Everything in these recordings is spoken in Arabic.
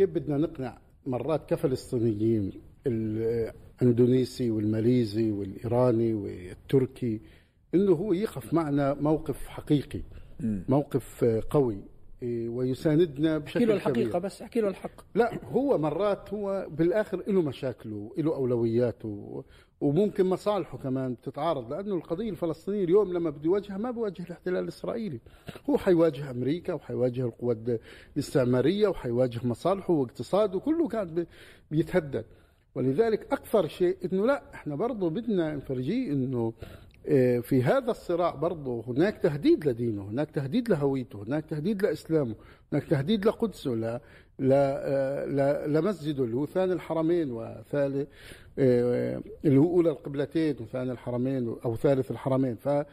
كيف بدنا نقنع مرات كفلسطينيين الإندونيسي والماليزي والإيراني والتركي إنه هو يقف معنا موقف حقيقي موقف قوي. ويساندنا بشكل أحكي له الحقيقة كبير. بس أحكي له الحق. لا هو مرات هو بالآخر له مشاكله له أولوياته وممكن مصالحه كمان بتتعارض لأنه القضية الفلسطينية اليوم لما بده يواجهها ما بيواجه الاحتلال الإسرائيلي. هو حيواجه أمريكا وحيواجه القوى الاستعمارية وحيواجه مصالحه واقتصاده كله بي- بيتهدد. ولذلك أكثر شيء إنه لا إحنا برضه بدنا نفرجيه إنه في هذا الصراع برضه هناك تهديد لدينه هناك تهديد لهويته هناك تهديد لإسلامه هناك تهديد لقدسه لا آه، لا لمسجده اللي هو ثاني الحرمين وثالث آه، اللي هو أولى القبلتين وثاني الحرمين أو ثالث الحرمين. فلا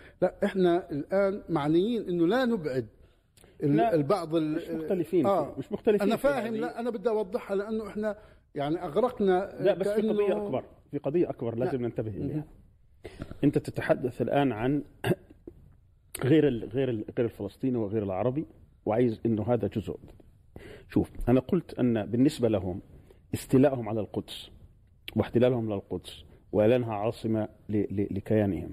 إحنا الآن معنيين إنه لا نبعد لا، البعض ال- مش مختلفين آه مش مختلفين أنا في فاهم هذه. لا أنا بدي أوضحها لأنه إحنا يعني أغرقنا لا بس في قضية أكبر في قضية أكبر لازم ننتبه إليها. انت تتحدث الآن عن غير ال غير ال غير الفلسطيني وغير العربي وعايز إنه هذا جزء. شوف أنا قلت أن بالنسبة لهم استيلائهم على القدس واحتلالهم للقدس وإعلانها عاصمة لكيانهم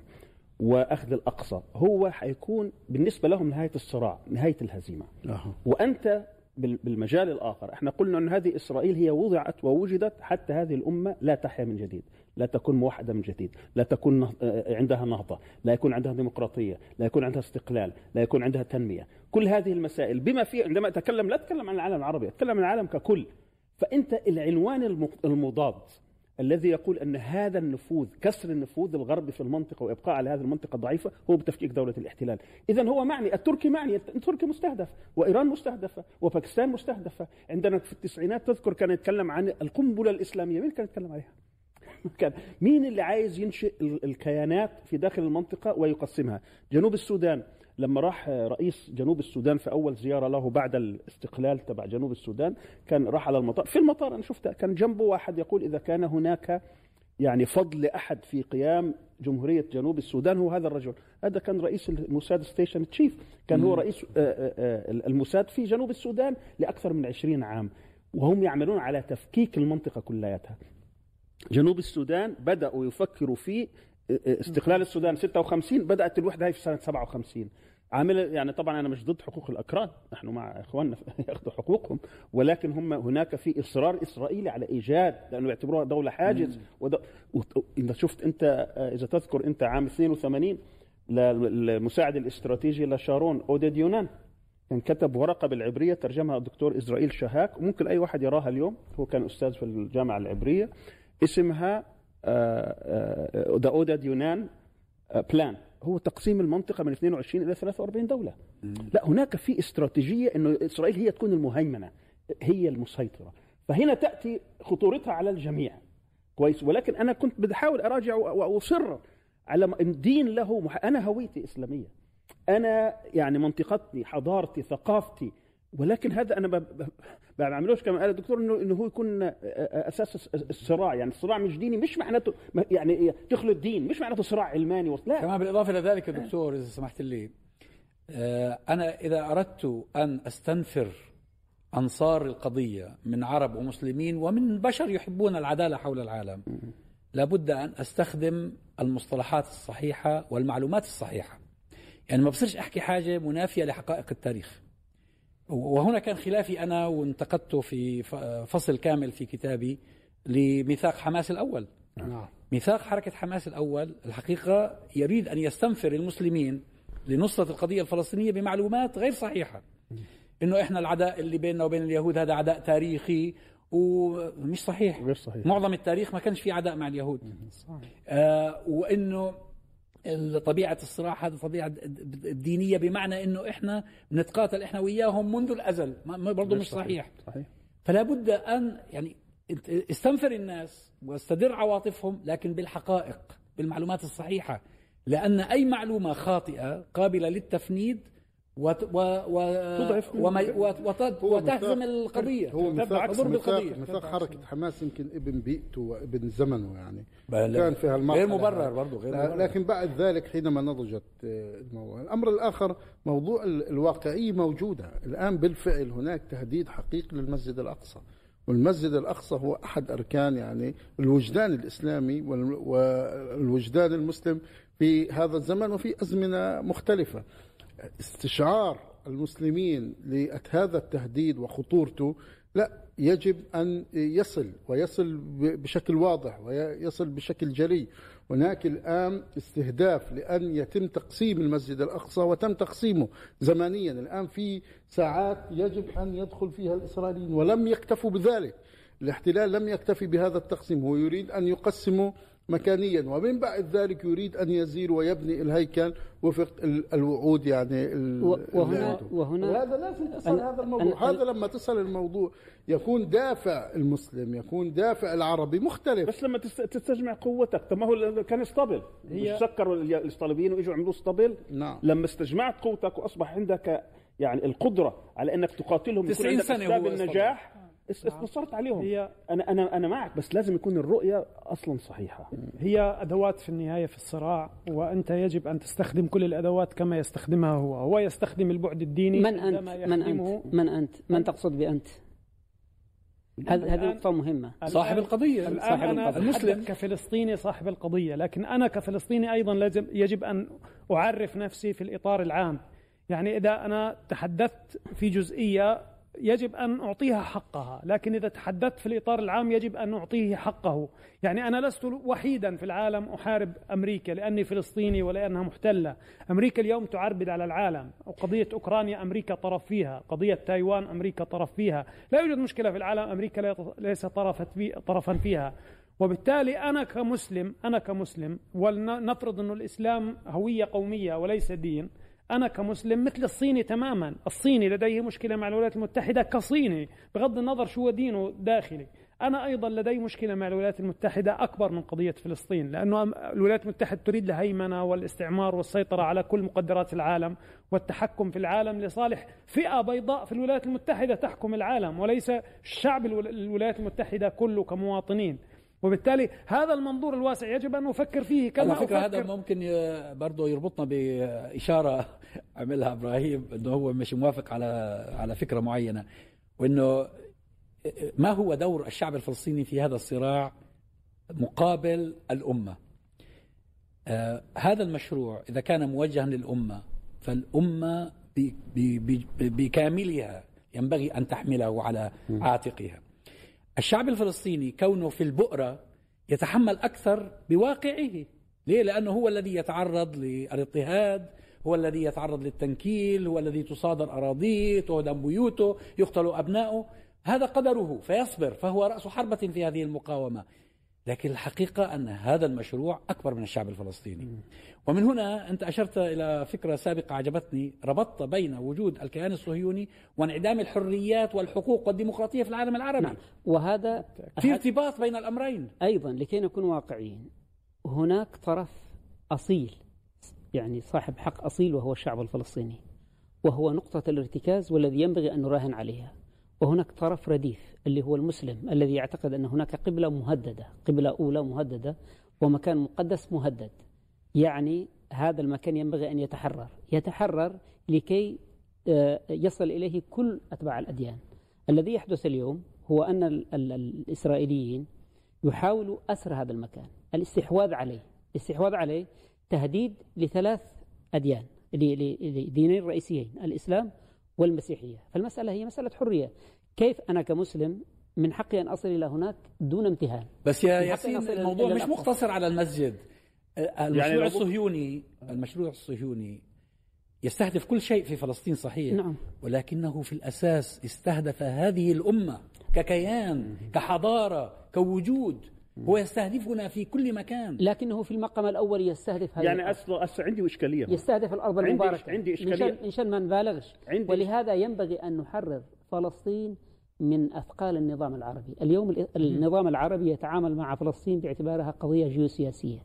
وأخذ الأقصى هو حيكون بالنسبة لهم نهاية الصراع نهاية الهزيمة. أها. وأنت بال- بالمجال الآخر إحنا قلنا أن هذه إسرائيل هي وضعت ووجدت حتى هذه الأمة لا تحيا من جديد. لا تكون موحدة من جديد لا تكون نه- آه، عندها نهضة لا يكون عندها ديمقراطية لا يكون عندها استقلال لا يكون عندها تنمية. كل هذه المسائل بما في عندما أتكلم لا أتكلم عن العالم العربي أتكلم عن العالم ككل. فأنت العنوان الم- المضاد الذي يقول أن هذا النفوذ كسر النفوذ الغربي في المنطقة وإبقاء على هذه المنطقة الضعيفه هو بتفكيك دولة الاحتلال، اذا هو معني التركي معني التركي مستهدف وإيران مستهدفة وباكستان مستهدفة، عندنا في التسعينات تذكر كان يتكلم عن القنبلة الإسلامية، مين كان يتكلم عليها؟ كان. مين اللي عايز ينشئ ال- الكيانات في داخل المنطقة ويقسمها؟ جنوب السودان. لما راح رئيس جنوب السودان في أول زيارة له بعد الاستقلال تبع جنوب السودان كان راح على المطار. في المطار أنا شفته كان جنبه واحد يقول إذا كان هناك يعني فضل لأحد في قيام جمهورية جنوب السودان هو هذا الرجل. هذا كان رئيس الموساد ستيشن تشيف. كان هو رئيس آه، آه، آه، الموساد في جنوب السودان لأكثر من 20 عام. وهم يعملون على تفكيك المنطقة كلياتها. جنوب السودان بدأوا يفكروا في استقلال السودان 56 بدأت الوحدة هي في سنة 57 عامل يعني طبعا أنا مش ضد حقوق الأكراد نحن مع إخواننا يأخذوا حقوقهم ولكن هم هناك في إصرار إسرائيلي على إيجاد لأنه يعتبروها دولة حاجز. إذا شفت أنت آه، إذا تذكر أنت عام 82 للمساعد الاستراتيجي لشارون اوديد يونان كان كتب ورقة بالعبرية ترجمها الدكتور إسرائيل شهاك وممكن أي واحد يراها اليوم هو كان أستاذ في الجامعة العبرية. اسمها the Oded Yinon plan هو تقسيم المنطقة من 22 إلى 43 دولة. لا هناك في استراتيجية إنه إسرائيل هي تكون المهيمنة هي المسيطرة. فهنا تأتي خطورتها على الجميع. كويس. ولكن أنا كنت بحاول أراجع وأصر على م- دين له مح... أنا هويتي إسلامية. أنا يعني منطقتي حضارتي ثقافتي ولكن هذا أنا ما بعملوش كما قال الدكتور انه إنه هو يكون أساس الصراع. يعني الصراع مش ديني مش معناته يعني تخلط دين مش معناته صراع علماني لا. كمان بالإضافة إلى ذلك دكتور إذا سمحت لي آه، أنا إذا أردت أن أستنفر أنصار القضية من عرب ومسلمين ومن بشر يحبون العدالة حول العالم لابد أن أستخدم المصطلحات الصحيحة والمعلومات الصحيحة. يعني ما بصيرش أحكي حاجة منافية لحقائق التاريخ. وهنا كان خلافي أنا وانتقدته في فصل كامل في كتابي لميثاق حماس الأول. نعم. ميثاق حركة حماس الأول الحقيقة يريد أن يستنفر المسلمين لنصرة القضية الفلسطينية بمعلومات غير صحيحة. إنه إحنا العداء اللي بيننا وبين اليهود هذا عداء تاريخي ومش صحيح. غير صحيح. معظم التاريخ ما كانش في عداء مع اليهود. آه وإنه طبيعة الصراع هذا طبيعة دينية بمعنى إنه إحنا نتقاتل إحنا وياهم منذ ما- برضه مش صحيح. صحيح. فلا بد أن يعني استنفر الناس واستدر عواطفهم لكن بالحقائق بالمعلومات الصحيحة. لأن أي معلومة خاطئة قابلة للتفنيد وت و و تضعف وما وت وتهزم القضية. هو ميثاق حركة حماس يمكن ابن بيئته وابن زمنه يعني. بل- كان في هالمرحلة غير مبرر برضه غير مبرر. لكن بعد ذلك حينما نضجت آه، الموضوع. الأمر الآخر موضوع ال- الواقعية موجودة. الآن بالفعل هناك تهديد حقيقي للمسجد الأقصى. والمسجد الأقصى هو أحد أركان يعني الوجدان الإسلامي وال- والوجدان المسلم في هذا الزمن وفي أزمنة مختلفة. استشعار المسلمين لهذا التهديد وخطورته لا يجب أن يصل ويصل بشكل واضح ويصل بشكل جري هناك الآن استهداف لأن يتم تقسيم المسجد الأقصى وتم تقسيمه زمنيا الآن في ساعات يجب أن يدخل فيها الإسرائيليين ولم يكتفوا بذلك. الاحتلال لم يكتفي بهذا التقسيم. هو يريد أن يقسمه مكانيا ومن بعد ذلك يريد أن يزير ويبني الهيكل وفق ال- الوعود يعني وهنا. وهنا وهذا لازم تصل هذا الموضوع أنا- هذا لما تصل الموضوع يكون دافع المسلم يكون دافع العربي مختلف بس لما تست- تستجمع قوتك طب ما هو كان اسطبل سكروا ال- الاسطالبيين وإجوا عملوا اسطبل نعم. لما استجمعت قوتك وأصبح عندك يعني القدرة على إنك تقاتلهم يكون 90 عندك سنة اسباب هو. النجاح اس- انتصرت عليهم. هي- أنا أنا أنا معك بس لازم يكون الرؤية أصلا صحيحة. هي أدوات في النهاية في الصراع وأنت يجب أن تستخدم كل الأدوات كما يستخدمها هو. هو يستخدم البعد الديني من أنت؟ من أنت؟ من أنت؟ من تقصد بأنت؟ هذه هذه نقطة مهمة. صاحب القضية. الآن صاحب أنا القضية. المسلم. المسلم. كفلسطيني صاحب القضية لكن أنا كفلسطيني أيضا لازم يجب أن أعرف نفسي في الإطار العام. يعني إذا أنا تحدثت في جزئية يجب أن أعطيها حقها لكن إذا تحدثت في الإطار العام يجب أن أعطيه حقه. يعني أنا لست وحيدا في العالم أحارب أمريكا لأني فلسطيني ولأنها محتلة. أمريكا اليوم تعربد على العالم. وقضية أوكرانيا أمريكا طرف فيها. قضية تايوان أمريكا طرف فيها. لا يوجد مشكلة في العالم. أمريكا ليس طرفا فيها. وبالتالي أنا كمسلم أنا كمسلم ولنفرض أن الإسلام هوية قومية وليس دين أنا كمسلم مثل الصيني تماما. الصيني لديه مشكلة مع الولايات المتحدة كصيني. بغض النظر شو دينه داخلي. أنا أيضا لدي مشكلة مع الولايات المتحدة أكبر من قضية فلسطين لأنه الولايات المتحدة تريد الهيمنة والاستعمار والسيطرة على كل مقدرات العالم والتحكم في العالم لصالح فئة بيضاء في الولايات المتحدة تحكم العالم وليس شعب الول- الولايات المتحدة كله كمواطنين. وبالتالي هذا المنظور الواسع يجب أن نفكر فيه كما على فكرة هذا ممكن برضه يربطنا بإشارة عملها إبراهيم أنه هو مش موافق على على فكرة معينة وأنه ما هو دور الشعب الفلسطيني في هذا الصراع مقابل الأمة؟ آه هذا المشروع إذا كان موجها للأمة فالأمة ب- ب- ب- بكاملها ينبغي أن تحمله على عاتقها. الشعب الفلسطيني كونه في البؤرة يتحمل أكثر بواقعه. ليه؟ لأنه هو الذي يتعرض للاضطهاد هو الذي يتعرض للتنكيل هو الذي تصادر أراضيه تهدم بيوته يقتل أبناؤه هذا قدره فيصبر فهو رأس حربة في هذه المقاومة. لكن الحقيقة أن هذا المشروع أكبر من الشعب الفلسطيني. ومن هنا أنت أشرت إلى فكرة سابقة عجبتني. ربطت بين وجود الكيان الصهيوني وانعدام الحريات والحقوق والديمقراطية في العالم العربي. نعم. وهذا في ارتباط بين الأمرين. أيضا لكي نكون واقعيين هناك طرف أصيل يعني صاحب حق أصيل وهو الشعب الفلسطيني وهو نقطة الارتكاز والذي ينبغي أن نراهن عليها. وهناك طرف رديف اللي هو المسلم الذي يعتقد أن هناك قبلة مهددة قبلة أولى مهددة ومكان مقدس مهدد. يعني هذا المكان ينبغي أن يتحرر. يتحرر لكي آه، يصل إليه كل أتباع الأديان. الذي يحدث اليوم هو أن ال- ال- الإسرائيليين يحاولوا أسر هذا المكان. الاستحواذ عليه. الاستحواذ عليه تهديد لثلاث أديان لدينين رئيسيين. الإسلام والمسيحية. فالمسألة هي مسألة حرية. كيف أنا كمسلم من حقي أن أصل إلى هناك دون امتهان؟ بس يا ياسين الموضوع مش. مقتصر على المسجد. المشروع لو- الصهيوني المشروع الصهيوني يستهدف كل شيء في فلسطين صحيح. نعم. ولكنه في الأساس استهدف هذه الأمة ككيان كحضارة كوجود. هو يستهدفنا في كل مكان. لكنه في المقام الأول يستهدف هذا يعني. أصلا أصلا عندي إشكالية. يستهدف الأرض عندي- المباركة. عندي من إشكالية. شان ما نبالغش عندي- ولهذا ينبغي أن نحرر فلسطين من أثقال النظام العربي. اليوم ال- النظام العربي يتعامل مع فلسطين باعتبارها قضية جيوسياسية.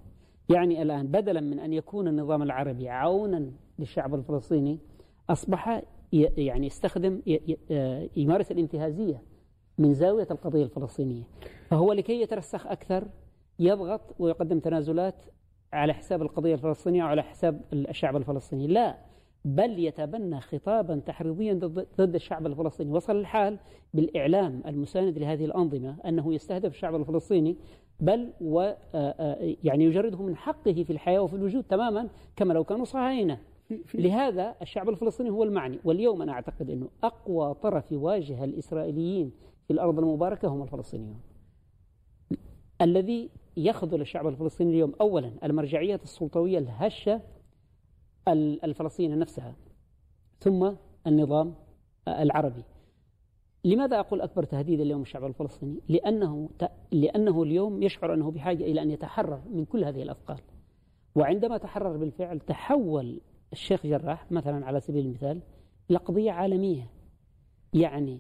يعني الآن بدلا من أن يكون النظام العربي عونا للشعب الفلسطيني أصبح ي- يعني يستخدم ي- ي- آه، يمارس الانتهازية. من زاوية القضية الفلسطينية. فهو لكي يترسخ أكثر يضغط ويقدم تنازلات على حساب القضية الفلسطينية وعلى حساب الشعب الفلسطيني. لا بل يتبنى خطابا تحريضيا ضد الشعب الفلسطيني. وصل الحال بالإعلام المساند لهذه الأنظمة أنه يستهدف الشعب الفلسطيني بل و آه، آه، يعني يجرده من حقه في الحياة وفي الوجود تماما كما لو كانوا صهاينة. لهذا الشعب الفلسطيني هو المعني. واليوم أنا أعتقد أنه أقوى طرف يواجه الإسرائيليين الأرض المباركة هم الفلسطينيون. الذي يخذل الشعب الفلسطيني اليوم أولا المرجعية السلطوية الهشة الفلسطينية نفسها ثم النظام العربي. لماذا أقول أكبر تهديد اليوم الشعب الفلسطيني؟ لأنه لأنه اليوم يشعر أنه بحاجة إلى أن يتحرر من كل هذه الأثقال. وعندما تحرر بالفعل تحول الشيخ جراح مثلا على سبيل المثال إلى قضية عالمية. يعني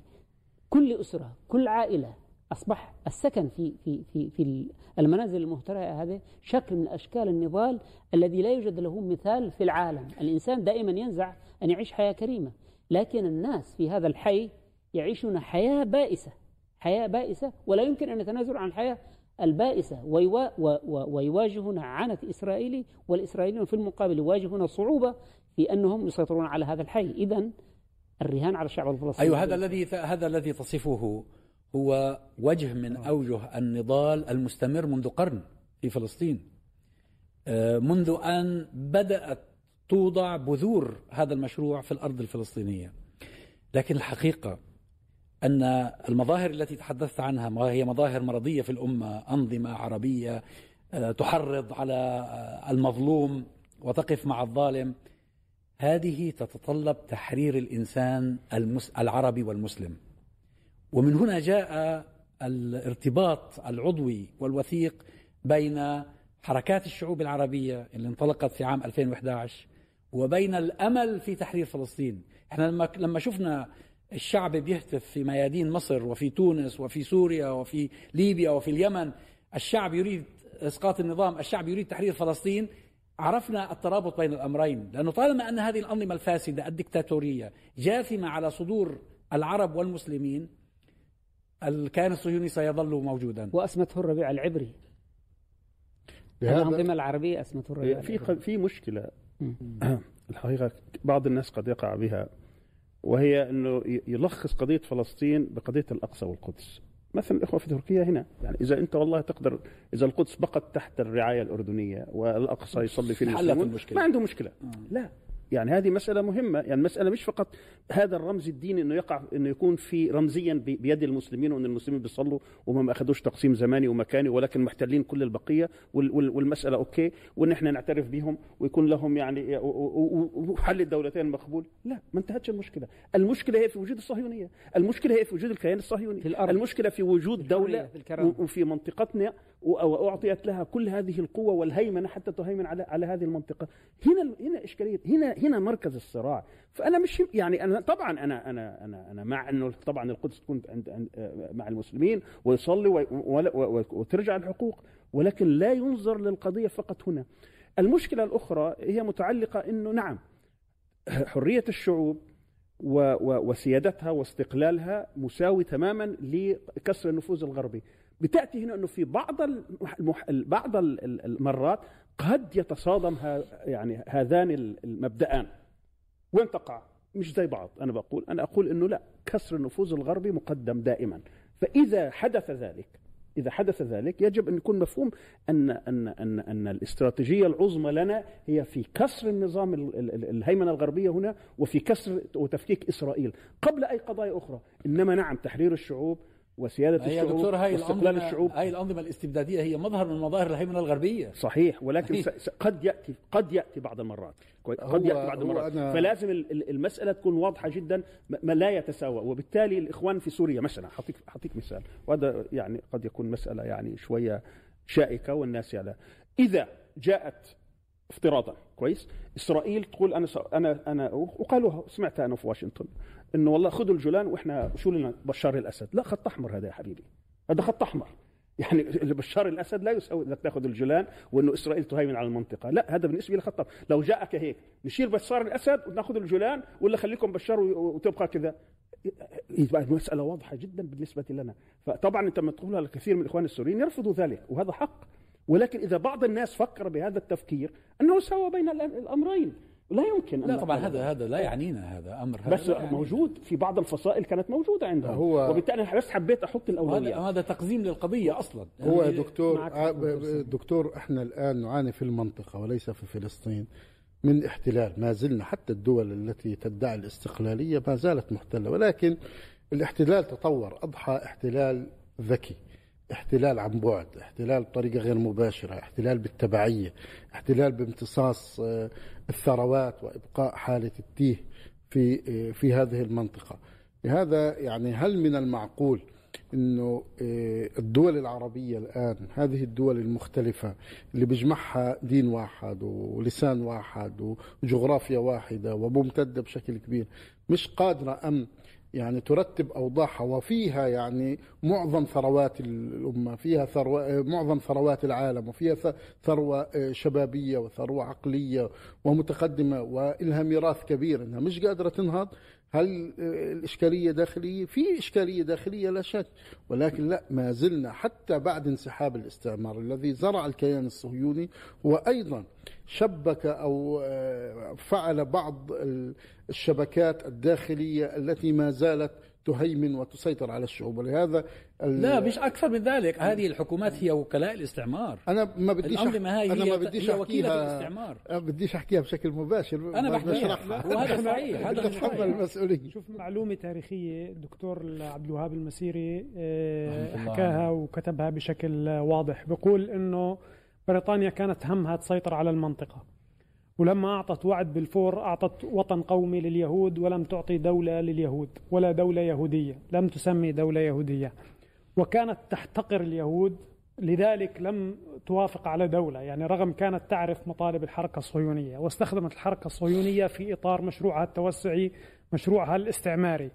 كل أسرة كل عائلة أصبح السكن في في في في المنازل المهترئة هذه شكل من أشكال النضال الذي لا يوجد له مثال في العالم. الإنسان دائما ينزع أن يعيش حياة كريمة لكن الناس في هذا الحي يعيشون حياة بائسة حياة بائسة ولا يمكن أن يتنازلوا عن الحياة البائسة. ويواجهون عنة إسرائيلي والإسرائيليون في المقابل يواجهون صعوبة في أنهم يسيطرون على هذا الحي. إذا الرهان على الشعب الفلسطيني. أيوة هذا الذي هذا الذي تصفه هو وجه من أوجه النضال المستمر منذ قرن في فلسطين. آه، منذ أن بدأت توضع بذور هذا المشروع في الأرض الفلسطينية. لكن الحقيقة أن المظاهر التي تحدثت عنها هي مظاهر مرضية في الأمة أنظمة عربية آه، تحرض على آه، المظلوم وتقف مع الظالم هذه تتطلب تحرير الإنسان العربي والمسلم. ومن هنا جاء الارتباط العضوي والوثيق بين حركات الشعوب العربية اللي انطلقت في عام 2011 وبين الأمل في تحرير فلسطين. إحنا لما لما شفنا الشعب بيهتف في ميادين مصر وفي تونس وفي سوريا وفي ليبيا وفي اليمن الشعب يريد إسقاط النظام الشعب يريد تحرير فلسطين عرفنا الترابط بين الأمرين لأنه طالما أن هذه الأنظمة الفاسدة الدكتاتورية جاثمة على صدور العرب والمسلمين الكيان الصهيوني سيظل موجودا. وأسمته الربيع العبري. الأنظمة العربية أسمته الربيع في في مشكلة. الحقيقة بعض الناس قد يقع بها وهي إنه يلخص قضية فلسطين بقضية الأقصى والقدس. مثلا الإخوة في تركيا هنا. يعني إذا أنت والله تقدر إذا القدس بقت تحت الرعاية الأردنية والأقصى يصلي في المسلمون ما عنده مشكلة. لا. يعني هذه مسألة مهمة. يعني مسألة مش فقط هذا الرمز الديني إنه يقع إنه يكون في رمزيا بيد المسلمين وإن المسلمين بيصلوا وما ما أخذوش تقسيم زماني ومكاني ولكن محتلين كل البقية والمسألة أوكي وان إحنا نعترف بهم ويكون لهم يعني وحل الدولتين مقبول. لا ما انتهتش المشكلة. المشكلة هي في وجود الصهيونية. المشكلة هي في وجود الكيان الصهيوني. في الأرض. المشكلة في وجود دولة وفي منطقتنا واعطيت لها كل هذه القوة والهيمنة حتى تهيمن على على هذه المنطقة. هنا هنا إشكالية. هنا هنا مركز الصراع. فأنا مش يعني أنا طبعا أنا أنا أنا أنا مع إنه طبعا القدس تكون عند, عند مع المسلمين ويصلي وترجع الحقوق ولكن لا ينظر للقضية فقط هنا. المشكلة الأخرى هي متعلقة إنه نعم حرية الشعوب وسيادتها واستقلالها مساوي تماما لكسر النفوذ الغربي. بتأتي هنا إنه في بعض المح... بعض المرات قد يتصادم ها يعني هذان المبدأان. وين تقع؟ مش زي بعض. أنا بقول أنا أقول إنه لا كسر النفوذ الغربي مقدم دائما. فإذا حدث ذلك إذا حدث ذلك يجب أن يكون مفهوم أن أن أن أن الاستراتيجية العظمى لنا هي في كسر النظام الهيمنة الغربية هنا وفي كسر وتفكيك إسرائيل. قبل أي قضايا أخرى. إنما نعم تحرير الشعوب وسيادة هي الشعوب دكتور هاي واستقلال الشعوب. هاي الأنظمة الاستبدادية هي مظهر من مظاهر الهيمنة الغربية. صحيح ولكن قد ياتي قد يأتي بعض المرات. قد يأتي بعض المرات. فلازم المسألة تكون واضحة جدا ما لا يتساوى. وبالتالي الإخوان في سوريا مثلا حاعطيك حاعطيك مثال. وهذا يعني قد يكون مسألة يعني شوية شائكة والناس يعني إذا جاءت افتراضا كويس؟ إسرائيل تقول أنا أنا أنا وقالوها سمعتها أنا في واشنطن. إنه والله خذوا الجولان وإحنا شو لنا؟ بشار الأسد. لا خط أحمر هذا يا حبيبي. هذا خط أحمر. يعني بشار الأسد لا يساوي إنك تأخذ الجولان وإنه إسرائيل تهيمن على المنطقة، لا هذا بالنسبة لي خط لو جاءك هيك نشيل بشار الأسد ونأخذ الجولان ولا خليكم بشار وتبقى كذا؟ يبقى المسألة واضحة جدا بالنسبة لنا، فطبعا أنت لما تقولها لكثير من الاخوان السوريين يرفضوا ذلك وهذا حق. ولكن إذا بعض الناس فكر بهذا التفكير أنه سوى بين الأمرين. لا يمكن لا طبعا هذا هذا لا يعنينا هذا أمر. هذا بس لا يعنينا. موجود في بعض الفصائل كانت موجودة عندهم. هو- وبالتالي أنا بس حبيت أحط هذا الاولويات هذا تقزيم للقضية أصلا. هو يعني دكتور. ب- دكتور إحنا الآن نعاني في المنطقة وليس في فلسطين. من احتلال ما زلنا حتى الدول التي تدعي الاستقلالية ما زالت محتلة. ولكن الاحتلال تطور أضحى احتلال ذكي. احتلال عن بعد احتلال بطريقة غير مباشرة احتلال بالتبعية احتلال بامتصاص آه، الثروات وإبقاء حالة التيه في آه، في هذه المنطقة. لهذا يعني هل من المعقول إنه آه، الدول العربية الآن هذه الدول المختلفة اللي بيجمعها دين واحد ولسان واحد وجغرافيا واحدة وممتدة بشكل كبير مش قادرة أم يعني ترتب اوضاعها وفيها يعني معظم ثروات الأمة فيها ثروة معظم ثروات العالم وفيها ثروة آه، شبابية وثروة عقلية ومتقدمة وإلها ميراث كبير إنها مش قادرة تنهض. هل الإشكالية داخلية؟ في إشكالية داخلية لا شك ولكن لا ما زلنا حتى بعد انسحاب الاستعمار الذي زرع الكيان الصهيوني وأيضا شبك أو آه، فعل بعض ال- الشبكات الداخلية التي ما زالت تهيمن وتسيطر على الشعوب. ولهذا لا مش أكثر من ذلك. هذه الحكومات هي وكلاء الاستعمار. أنا ما بديش الأنظمة هاي أنا هي- ما بديش هي وكيلة أحكيها. الاستعمار. أنا بديش أحكيها بشكل مباشر. أنا بحكيها. بشرحها وهذا صحيح هذا صحيح. المسؤولية شوف معلومة تاريخية الدكتور عبد الوهاب المسيري آه، حكاها. وكتبها بشكل واضح. بيقول إنه بريطانيا كانت همها تسيطر على المنطقة. ولما أعطت وعد بالفور أعطت وطن قومي لليهود ولم تعطي دولة لليهود ولا دولة يهودية لم تسمي دولة يهودية. وكانت تحتقر اليهود لذلك لم توافق على دولة. يعني رغم كانت تعرف مطالب الحركة الصهيونية واستخدمت الحركة الصهيونية في إطار مشروعها التوسعي مشروعها الاستعماري.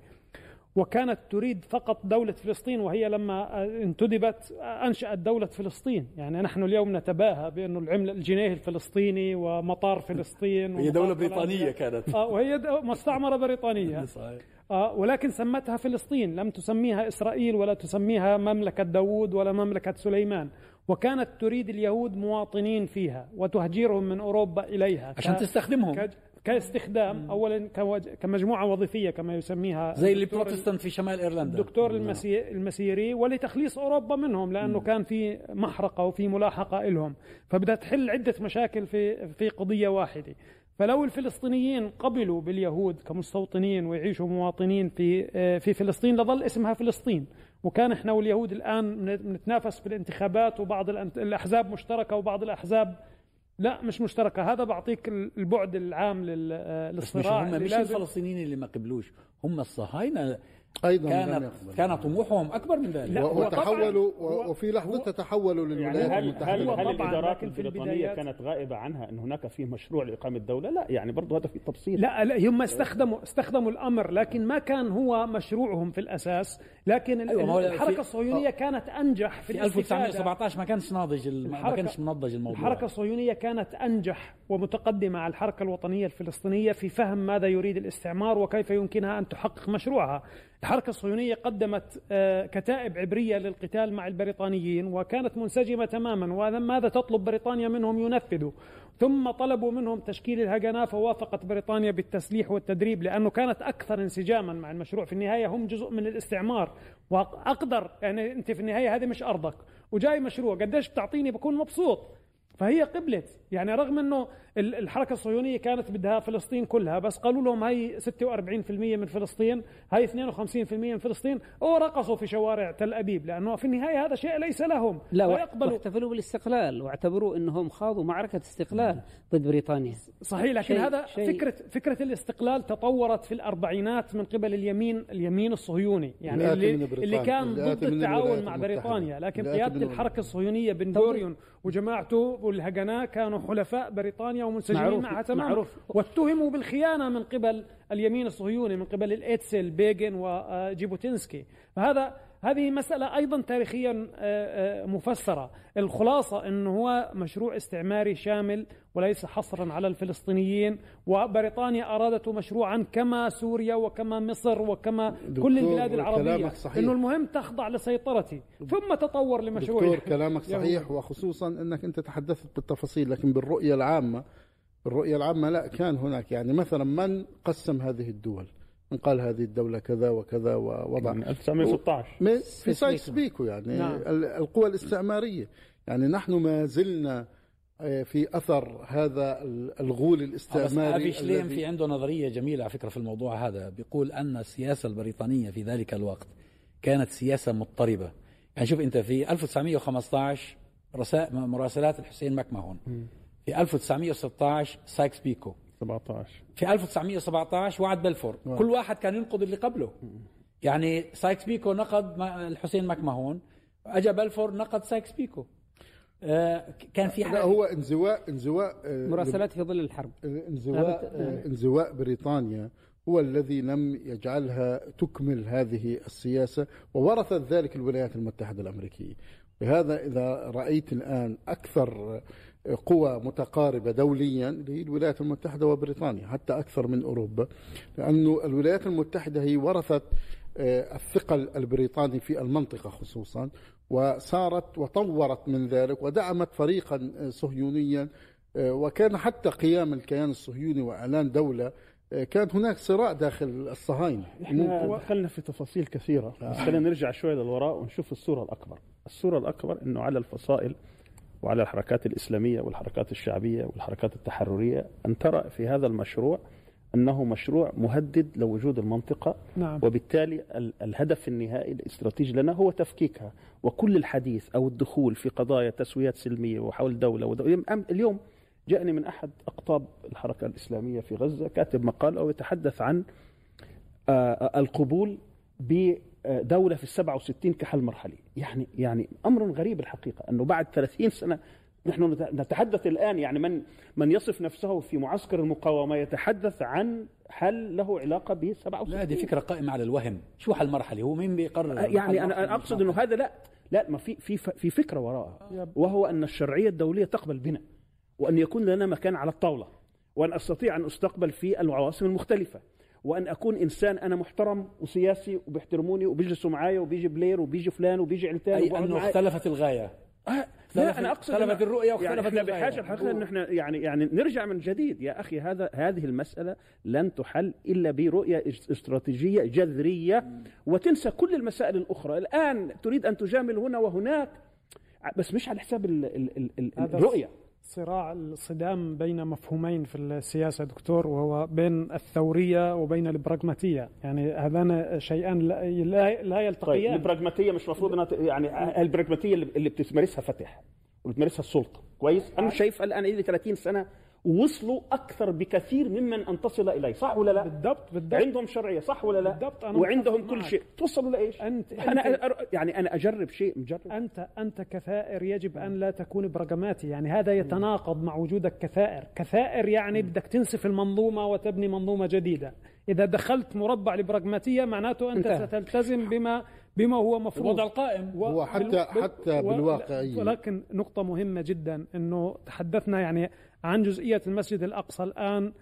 وكانت تريد فقط دولة فلسطين وهي لما انتدبت أنشأت دولة فلسطين. يعني نحن اليوم نتباهى بأنه العملة الجنيه الفلسطيني ومطار فلسطين هي دولة بريطانية. كانت. آه وهي مستعمرة بريطانية. صحيح. آه ولكن سمتها فلسطين. لم تسميها إسرائيل ولا تسميها مملكة داوود ولا مملكة سليمان. وكانت تريد اليهود مواطنين فيها وتهجيرهم من أوروبا إليها. عشان ك- تستخدمهم. كاستخدام أولا كوج- كمجموعة وظيفية كما يسميها زي البروتستانت في شمال إيرلندا. الدكتور المسي... المسيري ولتخليص أوروبا منهم لأنه كان في محرقة وفي ملاحقة لهم فبدها تحل عدة مشاكل في في قضية واحدة. فلو الفلسطينيين قبلوا باليهود كمستوطنين ويعيشوا مواطنين في في فلسطين لظل اسمها فلسطين. وكان إحنا واليهود الآن بنتنافس في الانتخابات وبعض الأحزاب مشتركة وبعض الأحزاب لا مش مشتركة. هذا بعطيك البعد العام لل- آه، بس مش للصراع هم اللي مش لازم- الفلسطينيين اللي ما قبلوش. هم الصهاينة أيضا لم كانت. كان طموحهم أكبر من ذلك وتحولوا وفي لحظتها تحولوا يعني للولايات هل المتحدة هل, هو هل طبعاً، الإدارات البريطانية كانت غائبة عنها أن هناك في مشروع لإقامة دوله؟ لا يعني برضه هذا في تبسيط لا لا هم استخدموا استخدموا الأمر لكن ما كان هو مشروعهم في الأساس لكن أيوة، الحركه في- الصهيونية كانت أنجح في, في الاستفادة. 1917 ما كانش ناضج ما كانش منضج الموضوع الحركة الصهيونية كانت أنجح ومتقدمة على الحركة الوطنية الفلسطينية في فهم ماذا يريد الاستعمار وكيف يمكنها أن تحقق مشروعها. الحركة الصهيونية قدمت آه، كتائب عبرية للقتال مع البريطانيين وكانت منسجمة تماما وماذا تطلب بريطانيا منهم؟ ينفذوا. ثم طلبوا منهم تشكيل الهجنة فوافقت بريطانيا بالتسليح والتدريب لأنه كانت أكثر انسجاما مع المشروع. في النهاية هم جزء من الاستعمار وأقدر يعني أنت في النهاية هذه مش أرضك وجاي مشروع. قديش بتعطيني بكون مبسوط. فهي قبلت يعني رغم إنه ال- الحركة الصهيونية كانت بدها فلسطين كلها بس قالوا لهم هي 46% من فلسطين هي 52% من فلسطين ورقصوا في شوارع تل أبيب لأنه في النهاية هذا شيء ليس لهم لا ويقبلوا واحتفلوا بالاستقلال واعتبروا إنهم خاضوا معركة استقلال ضد بريطانيا صحيح لكن شيء- هذا شيء- فكره فكرة الاستقلال تطورت في الأربعينات من قبل اليمين اليمين الصهيوني يعني اللي, اللي كان ضد من التعاون مع. بريطانيا لكن من الحركة الصهيونية بن. غوريون وجماعته والهجناء كانوا حلفاء بريطانيا ومنسجمين معروف- معها تماما معروف. واتهموا بالخيانة من قبل اليمين الصهيوني من قبل الإيتسل بيجن وجيبوتينسكي فهذا هذه مسألة أيضا تاريخيا آه، آه، مفسرة. الخلاصة أنه هو مشروع استعماري شامل وليس حصرا على الفلسطينيين وبريطانيا أرادته مشروعا كما سوريا وكما مصر وكما كل البلاد العربية. صحيح. أنه المهم تخضع لسيطرتي. ثم تطور لمشروع. دكتور كلامك صحيح وخصوصا إنك أنت تحدثت بالتفاصيل لكن بالرؤية العامة الرؤية العامة لا كان هناك يعني مثلا من قسم هذه الدول؟ قال هذه الدولة كذا وكذا ووضع. من 1916 من- في سايكس بيكو يعني نعم. ال- القوى الاستعمارية. يعني نحن ما زلنا آه، في أثر هذا ال- الغول بس الاستعماري أبي شليم الذي- في عنده نظرية جميلة على فكرة في الموضوع هذا. بيقول أن السياسة البريطانية في ذلك الوقت كانت سياسة مضطربة. يعني شوف أنت في 1915 رسائل مراسلات الحسين مكماهون. في 1916 سايكس بيكو. 17 في 1917 وعد بلفور. كل واحد كان ينقض اللي قبله. يعني سايكس بيكو نقض الحسين مكماهون اجى بلفور نقض سايكس بيكو. آه، كان في لا حاجة هو انزواء انزواء آه، مراسلات في ظل الحرب. انزواء آه، انزواء بريطانيا هو الذي لم يجعلها تكمل هذه السياسة وورثت ذلك الولايات المتحدة الأمريكية. لهذا إذا رأيت الآن أكثر قوى متقاربة دوليا اللي هي الولايات المتحدة وبريطانيا حتى أكثر من أوروبا لأنه الولايات المتحدة هي ورثت آه، الثقل البريطاني في المنطقة خصوصا وصارت وطورت من ذلك ودعمت فريقا آه، صهيونيا آه، وكان حتى قيام الكيان الصهيوني وإعلان دولة آه، كان هناك صراع داخل الصهاينة. إحنا دخلنا في تفاصيل كثيرة. بس خلينا نرجع شوي للوراء ونشوف الصورة الأكبر. الصورة الأكبر إنه على الفصائل وعلى الحركات الإسلامية والحركات الشعبية والحركات التحررية أن ترى في هذا المشروع أنه مشروع مهدد لوجود المنطقة. نعم. وبالتالي ال- الهدف النهائي الاستراتيجي لنا هو تفكيكها. وكل الحديث أو الدخول في قضايا تسويات سلمية وحول دولة ودولة. اليوم جاءني من أحد أقطاب الحركة الإسلامية في غزة كاتب مقال أو يتحدث عن آه، القبول بدولة في السبعة وستين كحل مرحلي. يعني يعني أمر غريب الحقيقة أنه بعد 30 سنة نحن نت- نتحدث الآن يعني من من يصف نفسه في معسكر المقاومة يتحدث عن حل له علاقة ب 67 لا هذه فكرة قائمة على الوهم. شو حل مرحلي؟ هو مين بيقرر يعني أنا أنا أقصد إنه هذا لا لا ما في في في فكرة وراءها وهو أن الشرعية الدولية تقبل بنا وأن يكون لنا مكان على الطاولة وأن أستطيع أن أستقبل في العواصم المختلفة وأن أكون إنسان أنا محترم وسياسي وبيحترموني وبيجلسوا معايا وبيجي بلير وبيجي فلان وبيجي علتان أي وبقعد أنه معايا. اختلفت الغاية آه لا أنا أقصد اختلفت إنه- الرؤية يعني واختلفت إحنا الغاية. بحاجة الحقيقة ان إحنا يعني يعني نرجع من جديد يا أخي هذا هذه المسألة لن تحل إلا برؤية إس- استراتيجية جذرية وتنسى كل المسائل الأخرى الآن تريد أن تجامل هنا وهناك بس مش على حساب الرؤية صراع الصدام بين مفهومين في السياسة دكتور وهو بين الثورية وبين البراغماتية. يعني هذان شيئان لا, لا, لا طيب يلتقيان البراغماتية مش مفروض إنها ت- يعني البراغماتية اللي بتمارسها فتح واللي بتمارسها السلطة. كويس؟ أنا شايف الآن لي 30 سنة وصلوا أكثر بكثير ممن أن تصل إليه صح ولا لا؟ بالضبط بالضبط. عندهم شرعية صح ولا لا؟ بالضبط، أنا وعندهم كل معك. شيء توصلوا لايش أنت أنا أنت أر- يعني أنا أجرب شيء مجرب أنت أنت كثائر يجب أن لا تكون برغماتي يعني هذا يتناقض مع وجودك كثائر. كثائر يعني بدك تنسف المنظومة وتبني منظومة جديدة. إذا دخلت مربع البراغماتية معناته أنت انتهى. ستلتزم بما بما هو مفروض. الوضع القائم. و- هو حتى- بال- حتى بالواقعية. ولكن نقطة مهمة جدا إنه تحدثنا يعني عن جزئية المسجد الأقصى الآن.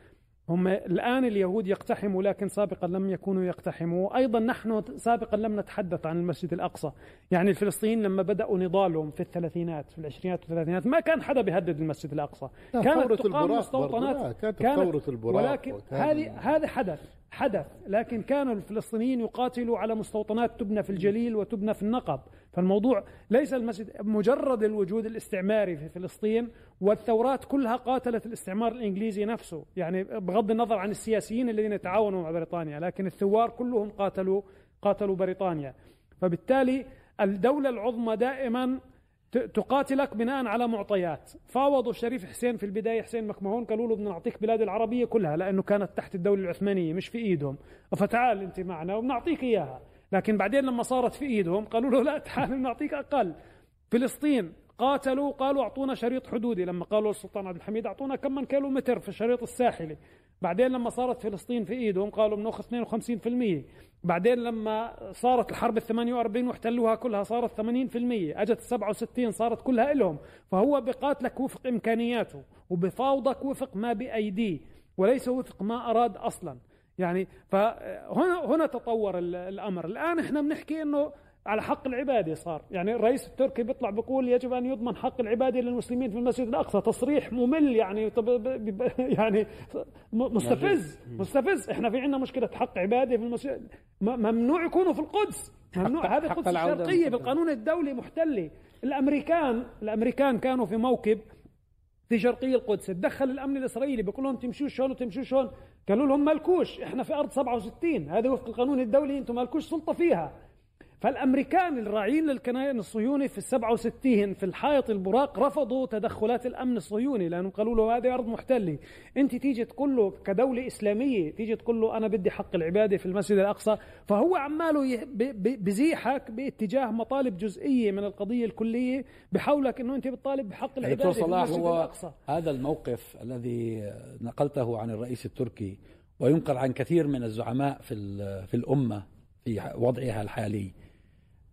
هم الآن اليهود يقتحموا لكن سابقا لم يكونوا يقتحموا. أيضا نحن سابقا لم نتحدث عن المسجد الأقصى. يعني الفلسطينيين لما بدأوا نضالهم في الثلاثينات في العشرينات والثلاثينات ما كان حدا بيهدد المسجد الأقصى. لا، كانت ثورة تقام البراق لا، كانت ثورة البراق ولكن هذه هذا حدث. حدث لكن كانوا الفلسطينيين يقاتلوا على مستوطنات تبنى في الجليل وتبنى في النقب. فالموضوع ليس المسجد مجرد الوجود الاستعماري في فلسطين والثورات كلها قاتلت الاستعمار الإنجليزي نفسه يعني بغض النظر عن السياسيين الذين تعاونوا مع بريطانيا لكن الثوار كلهم قاتلوا قاتلوا بريطانيا. فبالتالي الدولة العظمى دائما تقاتلك بناء على معطيات. فاوضوا الشريف حسين في البداية حسين مكمهون قالوا له بدنا نعطيك بلاد العربية كلها لأنه كانت تحت الدولة العثمانية مش في إيدهم. فتعال أنت معنا وبنعطيك إياها. لكن بعدين لما صارت في إيدهم قالوا له لا تعال بنعطيك أقل. فلسطين قاتلوا قالوا أعطونا شريط حدودي. لما قالوا السلطان عبد الحميد أعطونا كم من كيلو متر في الشريط الساحلي. بعدين لما صارت فلسطين في إيدهم قالوا بنأخذ 52% بعدين لما صارت الحرب ال 48 واحتلوها كلها صارت 80% أجت ال 67 صارت كلها لهم فهو بقاتلك وفق إمكانياته وبفاوضك وفق ما بأيديه وليس وفق ما أراد أصلا. يعني فهنا هنا تطور ال- الأمر. الآن إحنا بنحكي إنه على حق العبادة صار. يعني الرئيس التركي بيطلع بيقول يجب أن يضمن حق العبادة للمسلمين في المسجد الأقصى. تصريح ممل يعني طب يعني مستفز مستفز. إحنا في عندنا مشكلة حق عبادة في المسجد. ممنوع يكونوا في القدس. ممنوع. هذه القدس الشرقية بالقانون الدولي محتلة. الأمريكان الأمريكان كانوا في موكب في شرقي القدس. تدخل الأمن الإسرائيلي بيقول لهم تمشوا شلون وتمشوا شلون. قالوا لهم مالكوش. إحنا في أرض 67 هذا وفق القانون الدولي أنتم مالكوش سلطة فيها. فالأمريكان الراعين للكيان الصهيوني في السبعة وستين في الحائط البراق رفضوا تدخلات الأمن الصهيوني لأنهم قالوا له هذه أرض محتلة. أنت تيجي تقول له كدولة إسلامية تيجي تقول له أنا بدي حق العبادة في المسجد الأقصى فهو عماله بزيحك باتجاه مطالب جزئية من القضية الكلية بحولك إنه أنت بتطالب بحق العبادة في المسجد هو الأقصى. هذا الموقف الذي نقلته عن الرئيس التركي وينقل عن كثير من الزعماء في في الأمة في وضعها الحالي.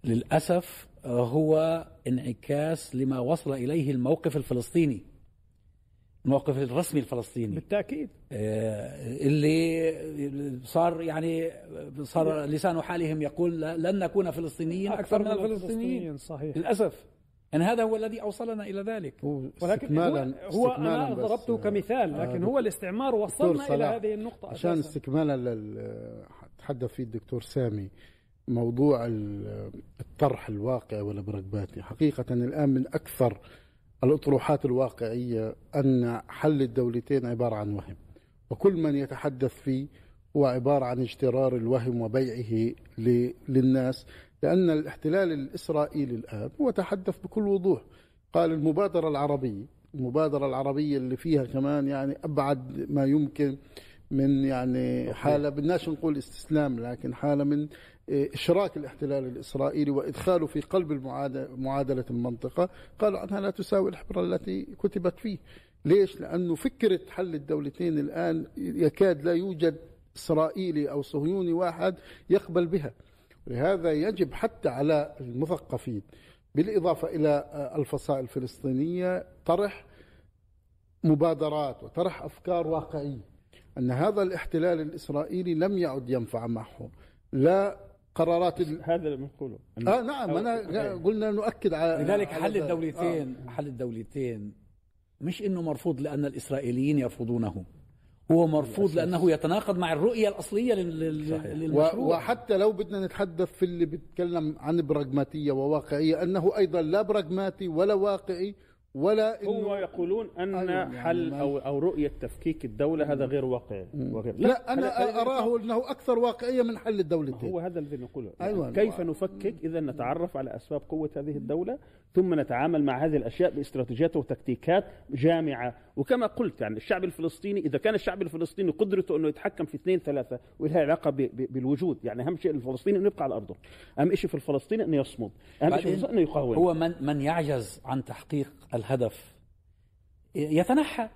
للأسف هو انعكاس لما وصل إليه الموقف الفلسطيني الموقف الرسمي الفلسطيني. بالتأكيد. آه، اللي صار يعني صار لسان حالهم يقول لن نكون فلسطينيين أكثر, أكثر من الفلسطينيين صحيح. للأسف. يعني هذا هو الذي أوصلنا إلى ذلك. ولكن هو, هو أنا ضربته كمثال لكن آه هو الاستعمار وصلنا إلى هذه النقطة عشان أساساً. استكمالا تحدث فيه الدكتور سامي. موضوع الطرح الواقعي والبراغماتي حقيقة الآن من أكثر الأطروحات الواقعية أن حل الدولتين عبارة عن وهم وكل من يتحدث فيه هو عبارة عن اجترار الوهم وبيعه للناس لأن الاحتلال الإسرائيلي الآن هو تحدث بكل وضوح. قال المبادرة العربية المبادرة العربية اللي فيها كمان يعني أبعد ما يمكن من يعني حالة بدناش نقول استسلام لكن حالة من إشراك الاحتلال الإسرائيلي وإدخاله في قلب معادلة المنطقة قالوا عنها لا تساوي الحبرة التي كتبت فيه. ليش؟ لأنه فكرة حل الدولتين الآن يكاد لا يوجد إسرائيلي أو صهيوني واحد يقبل بها. لهذا يجب حتى على المثقفين بالإضافة إلى الفصائل الفلسطينية طرح مبادرات وطرح أفكار واقعية. أن هذا الاحتلال الإسرائيلي لم يعد ينفع معهم لا قرارات ال... هذا اللي بنقوله. آه نعم أنا قلنا نؤكد على لذلك حل الدولتين آه. حل الدولتين. مش إنه مرفوض لأن الإسرائيليين يرفضونه. هو مرفوض لأنه يتناقض مع الرؤية الأصلية للمشروع. وحتى لو بدنا نتحدث في اللي بيتكلم عن براغماتية وواقعية أنه أيضا لا براغماتي ولا واقعي ولا هو يقولون أن يعني حل أو أو رؤية تفكيك الدولة هذا غير واقعي وغير لا, لا أنا أراه أنه أكثر واقعية من حل الدولتين. هو هذا الذي نقوله. أيوة كيف نفكك إذا نتعرف على أسباب قوة هذه الدولة ثم نتعامل مع هذه الأشياء باستراتيجيات وتكتيكات جامعة. وكما قلت يعني الشعب الفلسطيني إذا كان الشعب الفلسطيني قدرته أنه يتحكم في اثنين ثلاثة ولها علاقة بالوجود. يعني أهم شيء الفلسطيني انه يبقى على أرضه. أهم شيء في الفلسطيني انه يصمد. أهم شيء انه يقاوم. هو من من يعجز عن تحقيق الهدف. يتنحى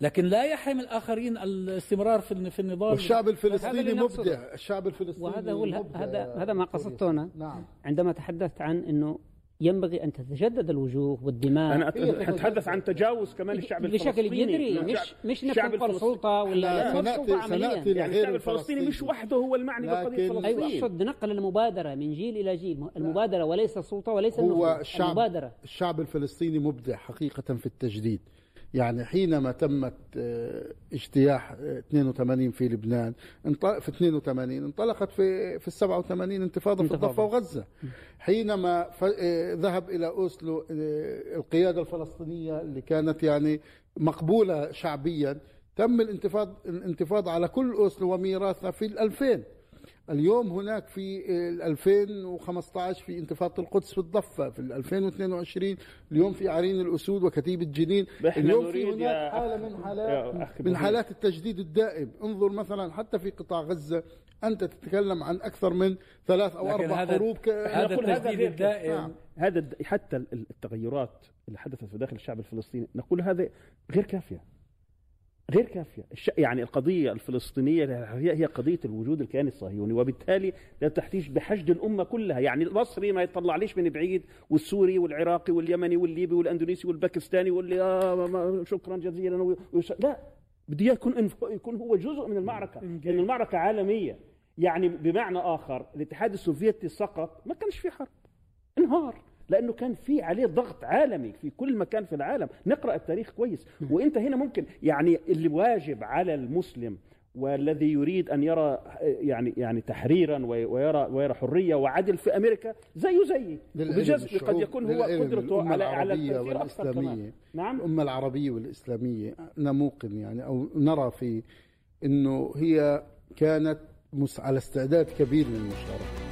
لكن لا يحرم الآخرين الاستمرار في في النضال. والشعب الفلسطيني مبدع. الشعب الفلسطيني وهذا هو هذا هذا ما قصدته أنا. نعم. عندما تحدثت عن إنه ينبغي أن تتجدد الوجوه والدماء أنا اتحدث عن تجاوز كمان الشعب الفلسطيني. بشكل جذري مش مش نكون سلطه ولا سناتي سناتي يعني الشعب الفلسطيني مش وحده هو المعني بالقضية الفلسطينيه أيوه اقصد نقل المبادرة من جيل إلى جيل. المبادرة وليس السلطه وليس هو الشعب المبادرة. الشعب الفلسطيني مبدع حقيقة في التجديد. يعني حينما تمت آه، اجتياح 82 آه، في لبنان في 82 انطلقت في في 87 انتفاضة في الضفه وغزة. حينما آه، ذهب إلى أوسلو القيادة الفلسطينية اللي كانت يعني مقبولة شعبيا تم الانتفاض الانتفاض على كل أوسلو وميراثها في ال 2000 اليوم هناك في 2015 في انتفاضة القدس في الضفة في 2022 اليوم في عرين الأسود وكتيبة جنين. اليوم في هناك حالة من حالات من حالات التجديد الدائم. انظر مثلا حتى في قطاع غزة أنت تتكلم عن أكثر من ثلاث أو أربع حروب ك... هذا التجديد الدائم نعم. هذا حتى التغيرات اللي حدثت في داخل الشعب الفلسطيني نقول هذا غير كافية. غير كافية. يعني القضية الفلسطينية هي قضية الوجود الكياني الصهيوني وبالتالي لا تحتاج بحشد الأمة كلها. يعني المصري ما يطلعليش من بعيد والسوري والعراقي واليمني والليبي والأندونيسي والباكستاني واللي آه شكرا جزيلا لا. بده يكون يكون هو جزء من المعركة. لأن المعركة عالمية. يعني بمعنى آخر الاتحاد السوفيتي سقط ما كانش في حرب. انهار. لأنه كان في عليه ضغط عالمي في كل مكان في العالم. نقرأ التاريخ كويس. وإنت هنا ممكن يعني اللي واجب على المسلم والذي يريد أن يرى يعني يعني تحريرا ويرى ويرى حرية وعدل في أمريكا زيه زيي وبجزء قد يكون هو قدرته على على التاثير أكثر كمان. نعم. الأمة العربية والإسلامية نموقن يعني أو نرى في إنه هي كانت على استعداد كبير للمشاركة.